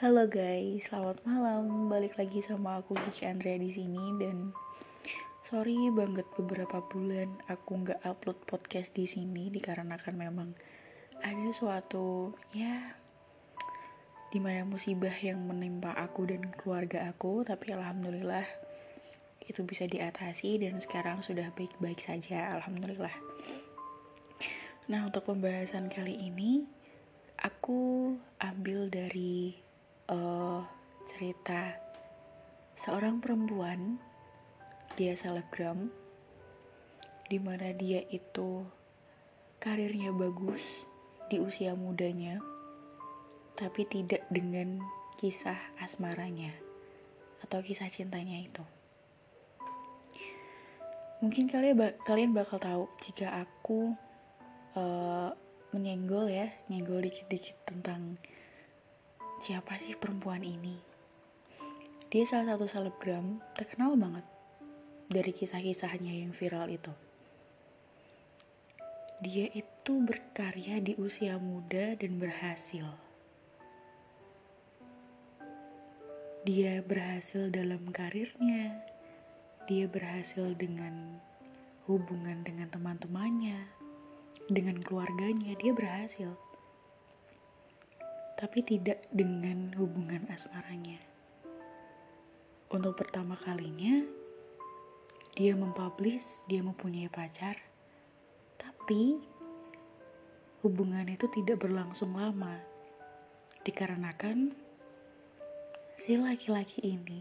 Halo guys, selamat malam. Balik lagi sama aku Gigi Andrea di sini. Dan sorry banget beberapa bulan aku nggak upload podcast di sini dikarenakan memang ada suatu ya di mana musibah yang menimpa aku dan keluarga aku. Tapi alhamdulillah itu bisa diatasi dan sekarang sudah baik-baik saja alhamdulillah. Nah untuk pembahasan kali ini aku ambil dari uh, cerita. Seorang perempuan dia selebgram di mana dia itu karirnya bagus di usia mudanya tapi tidak dengan kisah asmaranya atau kisah cintanya itu. Mungkin kalian kalian bakal tahu jika aku uh, menyenggol ya nyenggol dikit-dikit tentang siapa sih perempuan ini? Dia salah satu selebgram terkenal banget dari kisah-kisahnya yang viral itu. Dia itu berkarya di usia muda dan berhasil. Dia berhasil dalam karirnya. Dia berhasil dengan hubungan dengan teman-temannya, dengan keluarganya. Dia berhasil tapi tidak dengan hubungan asmaranya. Untuk pertama kalinya, dia mempublish dia mempunyai pacar, tapi hubungan itu tidak berlangsung lama dikarenakan si laki-laki ini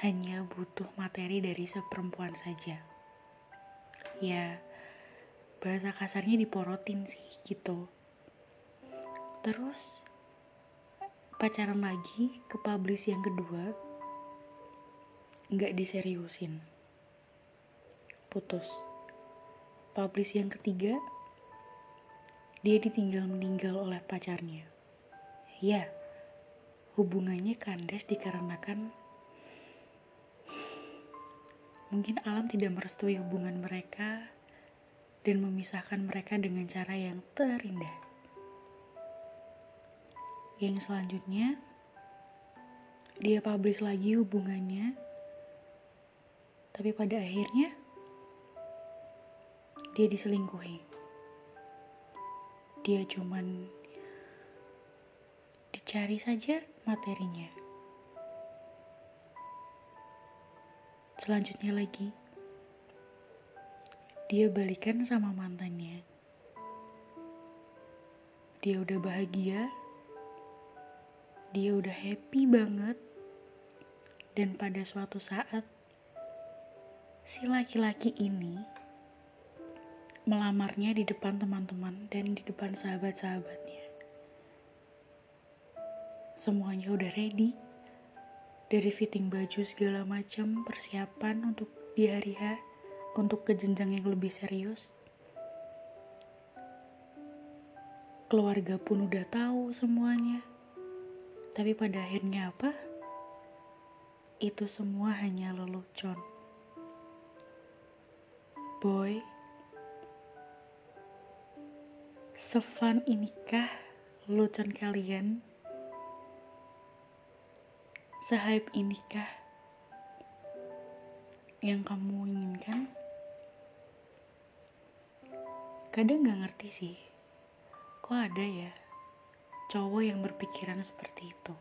hanya butuh materi dari seperempuan saja. Ya, bahasa kasarnya diporotin sih gitu terus pacaran lagi ke publish yang kedua nggak diseriusin. Putus. Publish yang ketiga dia ditinggal meninggal oleh pacarnya. Ya hubungannya kandas dikarenakan mungkin alam tidak merestui hubungan mereka dan memisahkan mereka dengan cara yang terindah yang selanjutnya dia publish lagi hubungannya. Tapi pada akhirnya dia diselingkuhi. Dia cuman dicari saja materinya. Selanjutnya lagi dia balikan sama mantannya. Dia udah bahagia dia udah happy banget dan pada suatu saat si laki-laki ini melamarnya di depan teman-teman dan di depan sahabat-sahabatnya. Semuanya udah ready. Dari fitting baju segala macam persiapan untuk di hari H untuk ke jenjang yang lebih serius. Keluarga pun udah tahu semuanya. Tapi pada akhirnya apa? Itu semua hanya lelucon. Boy, sefan inikah lelucon kalian? Sehype inikah yang kamu inginkan? Kadang gak ngerti sih, kok ada ya cowok yang berpikiran seperti itu.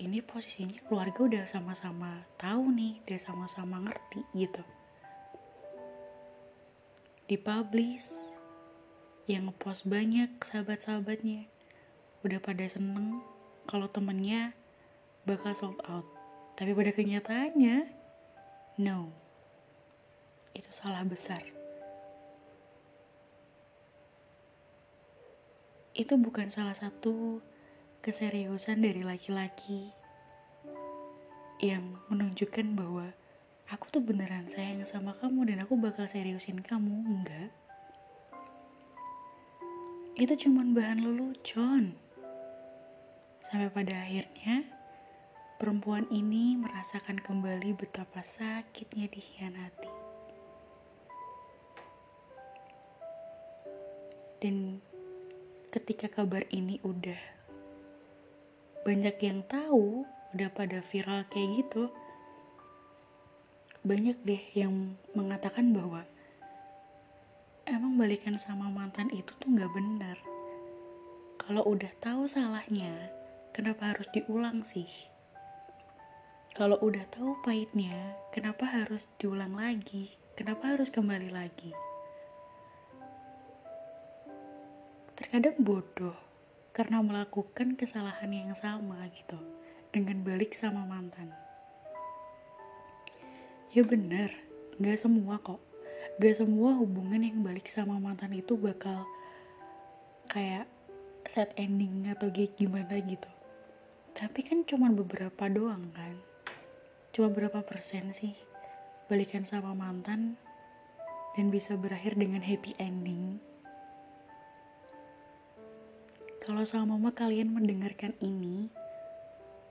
Ini posisinya keluarga udah sama-sama tahu nih, udah sama-sama ngerti gitu. Dipublish, yang ngepost banyak sahabat-sahabatnya. Udah pada seneng kalau temennya bakal sold out. Tapi pada kenyataannya, no. Itu salah besar. Itu bukan salah satu keseriusan dari laki-laki yang menunjukkan bahwa aku tuh beneran sayang sama kamu dan aku bakal seriusin kamu enggak. Itu cuman bahan lelucon. Sampai pada akhirnya perempuan ini merasakan kembali betapa sakitnya dikhianati. Dan ketika kabar ini udah banyak yang tahu, udah pada viral kayak gitu, banyak deh yang mengatakan bahwa emang balikan sama mantan itu tuh nggak benar. Kalau udah tahu salahnya, kenapa harus diulang sih? Kalau udah tahu pahitnya, kenapa harus diulang lagi? Kenapa harus kembali lagi? Terkadang bodoh karena melakukan kesalahan yang sama gitu dengan balik sama mantan. Ya bener, gak semua kok. Gak semua hubungan yang balik sama mantan itu bakal kayak set ending atau gimana gitu. Tapi kan cuma beberapa doang kan cuma berapa persen sih balikan sama mantan dan bisa berakhir dengan happy ending kalau sama mama kalian mendengarkan ini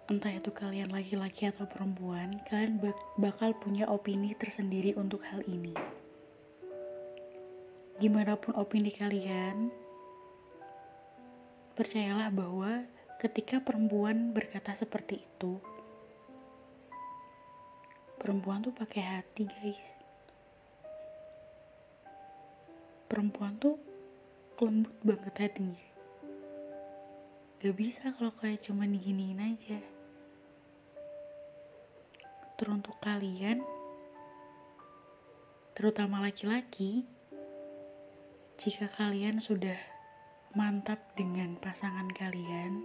entah itu kalian laki-laki atau perempuan kalian bak bakal punya opini tersendiri untuk hal ini. Gimana pun opini kalian percayalah bahwa ketika perempuan berkata seperti itu perempuan tuh pakai hati guys. Perempuan tuh lembut banget hatinya gak bisa kalau kayak cuma diginiin aja. Teruntuk kalian terutama laki-laki jika kalian sudah mantap dengan pasangan kalian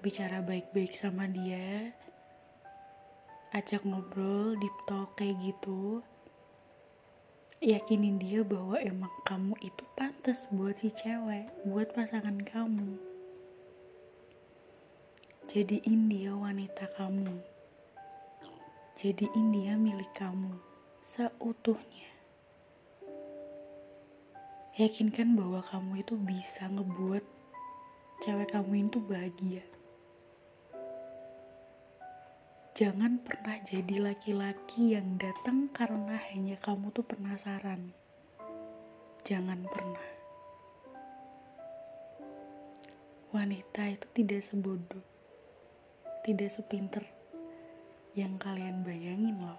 bicara baik-baik sama dia ajak ngobrol deep talk kayak gitu yakinin dia bahwa emang kamu itu pantas buat si cewek buat pasangan kamu. Jadiin dia wanita kamu. Jadiin dia milik kamu. Seutuhnya. Yakinkan bahwa kamu itu bisa ngebuat cewek kamu itu bahagia Jangan pernah jadi laki-laki yang datang karena hanya kamu tuh penasaran. Jangan pernah. Wanita itu tidak sebodoh, tidak sepinter yang kalian bayangin loh.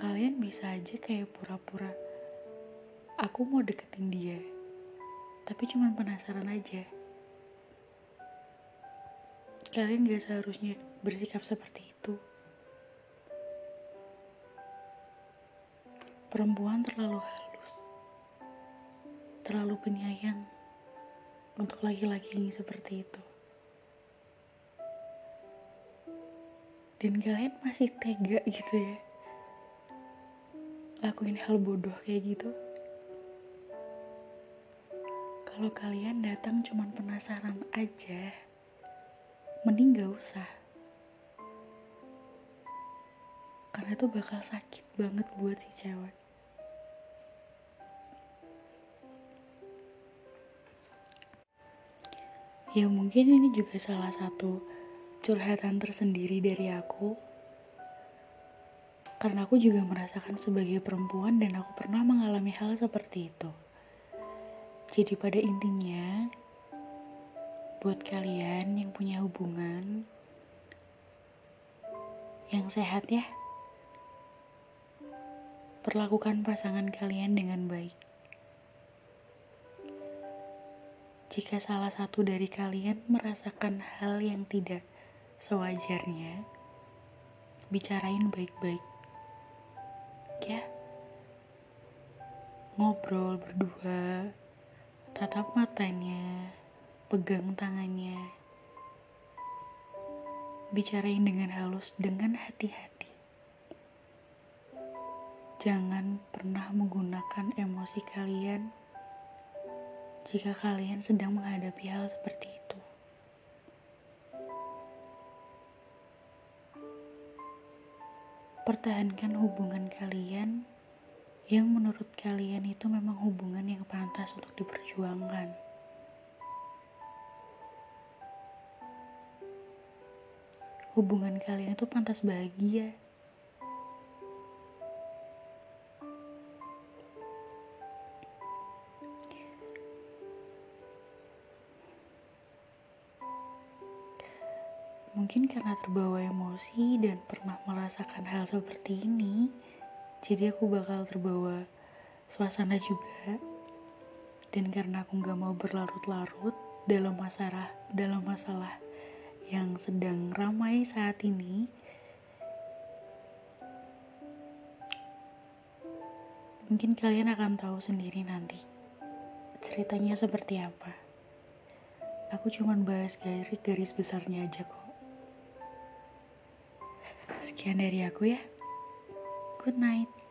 Kalian bisa aja kayak pura-pura, aku mau deketin dia, tapi cuma penasaran aja Kalian gak seharusnya bersikap seperti itu. Perempuan terlalu halus, terlalu penyayang untuk laki-laki seperti itu. Dan kalian masih tega gitu ya, lakuin hal bodoh kayak gitu. Kalau kalian datang cuma penasaran aja, mending gak usah. Karena itu bakal sakit banget buat si cewek. Ya mungkin ini juga salah satu curhatan tersendiri dari aku. Karena aku juga merasakan sebagai perempuan dan aku pernah mengalami hal seperti itu. Jadi pada intinya buat kalian yang punya hubungan yang sehat ya. Perlakukan pasangan kalian dengan baik. Jika salah satu dari kalian merasakan hal yang tidak sewajarnya, bicarain baik-baik. Ya. Ngobrol berdua, tatap matanya, pegang tangannya, bicarain dengan halus, dengan hati-hati. Jangan pernah menggunakan emosi kalian jika kalian sedang menghadapi hal seperti itu. Pertahankan hubungan kalian yang menurut kalian itu memang hubungan yang pantas untuk diperjuangkan. hubungan kalian itu pantas bahagia. Mungkin karena terbawa emosi dan pernah merasakan hal seperti ini, jadi aku bakal terbawa suasana juga. Dan karena aku gak mau berlarut-larut dalam masalah, dalam masalah yang sedang ramai saat ini, mungkin kalian akan tahu sendiri nanti ceritanya seperti apa. Aku cuma bahas garis, garis besarnya aja kok. Sekian dari aku ya. Good night.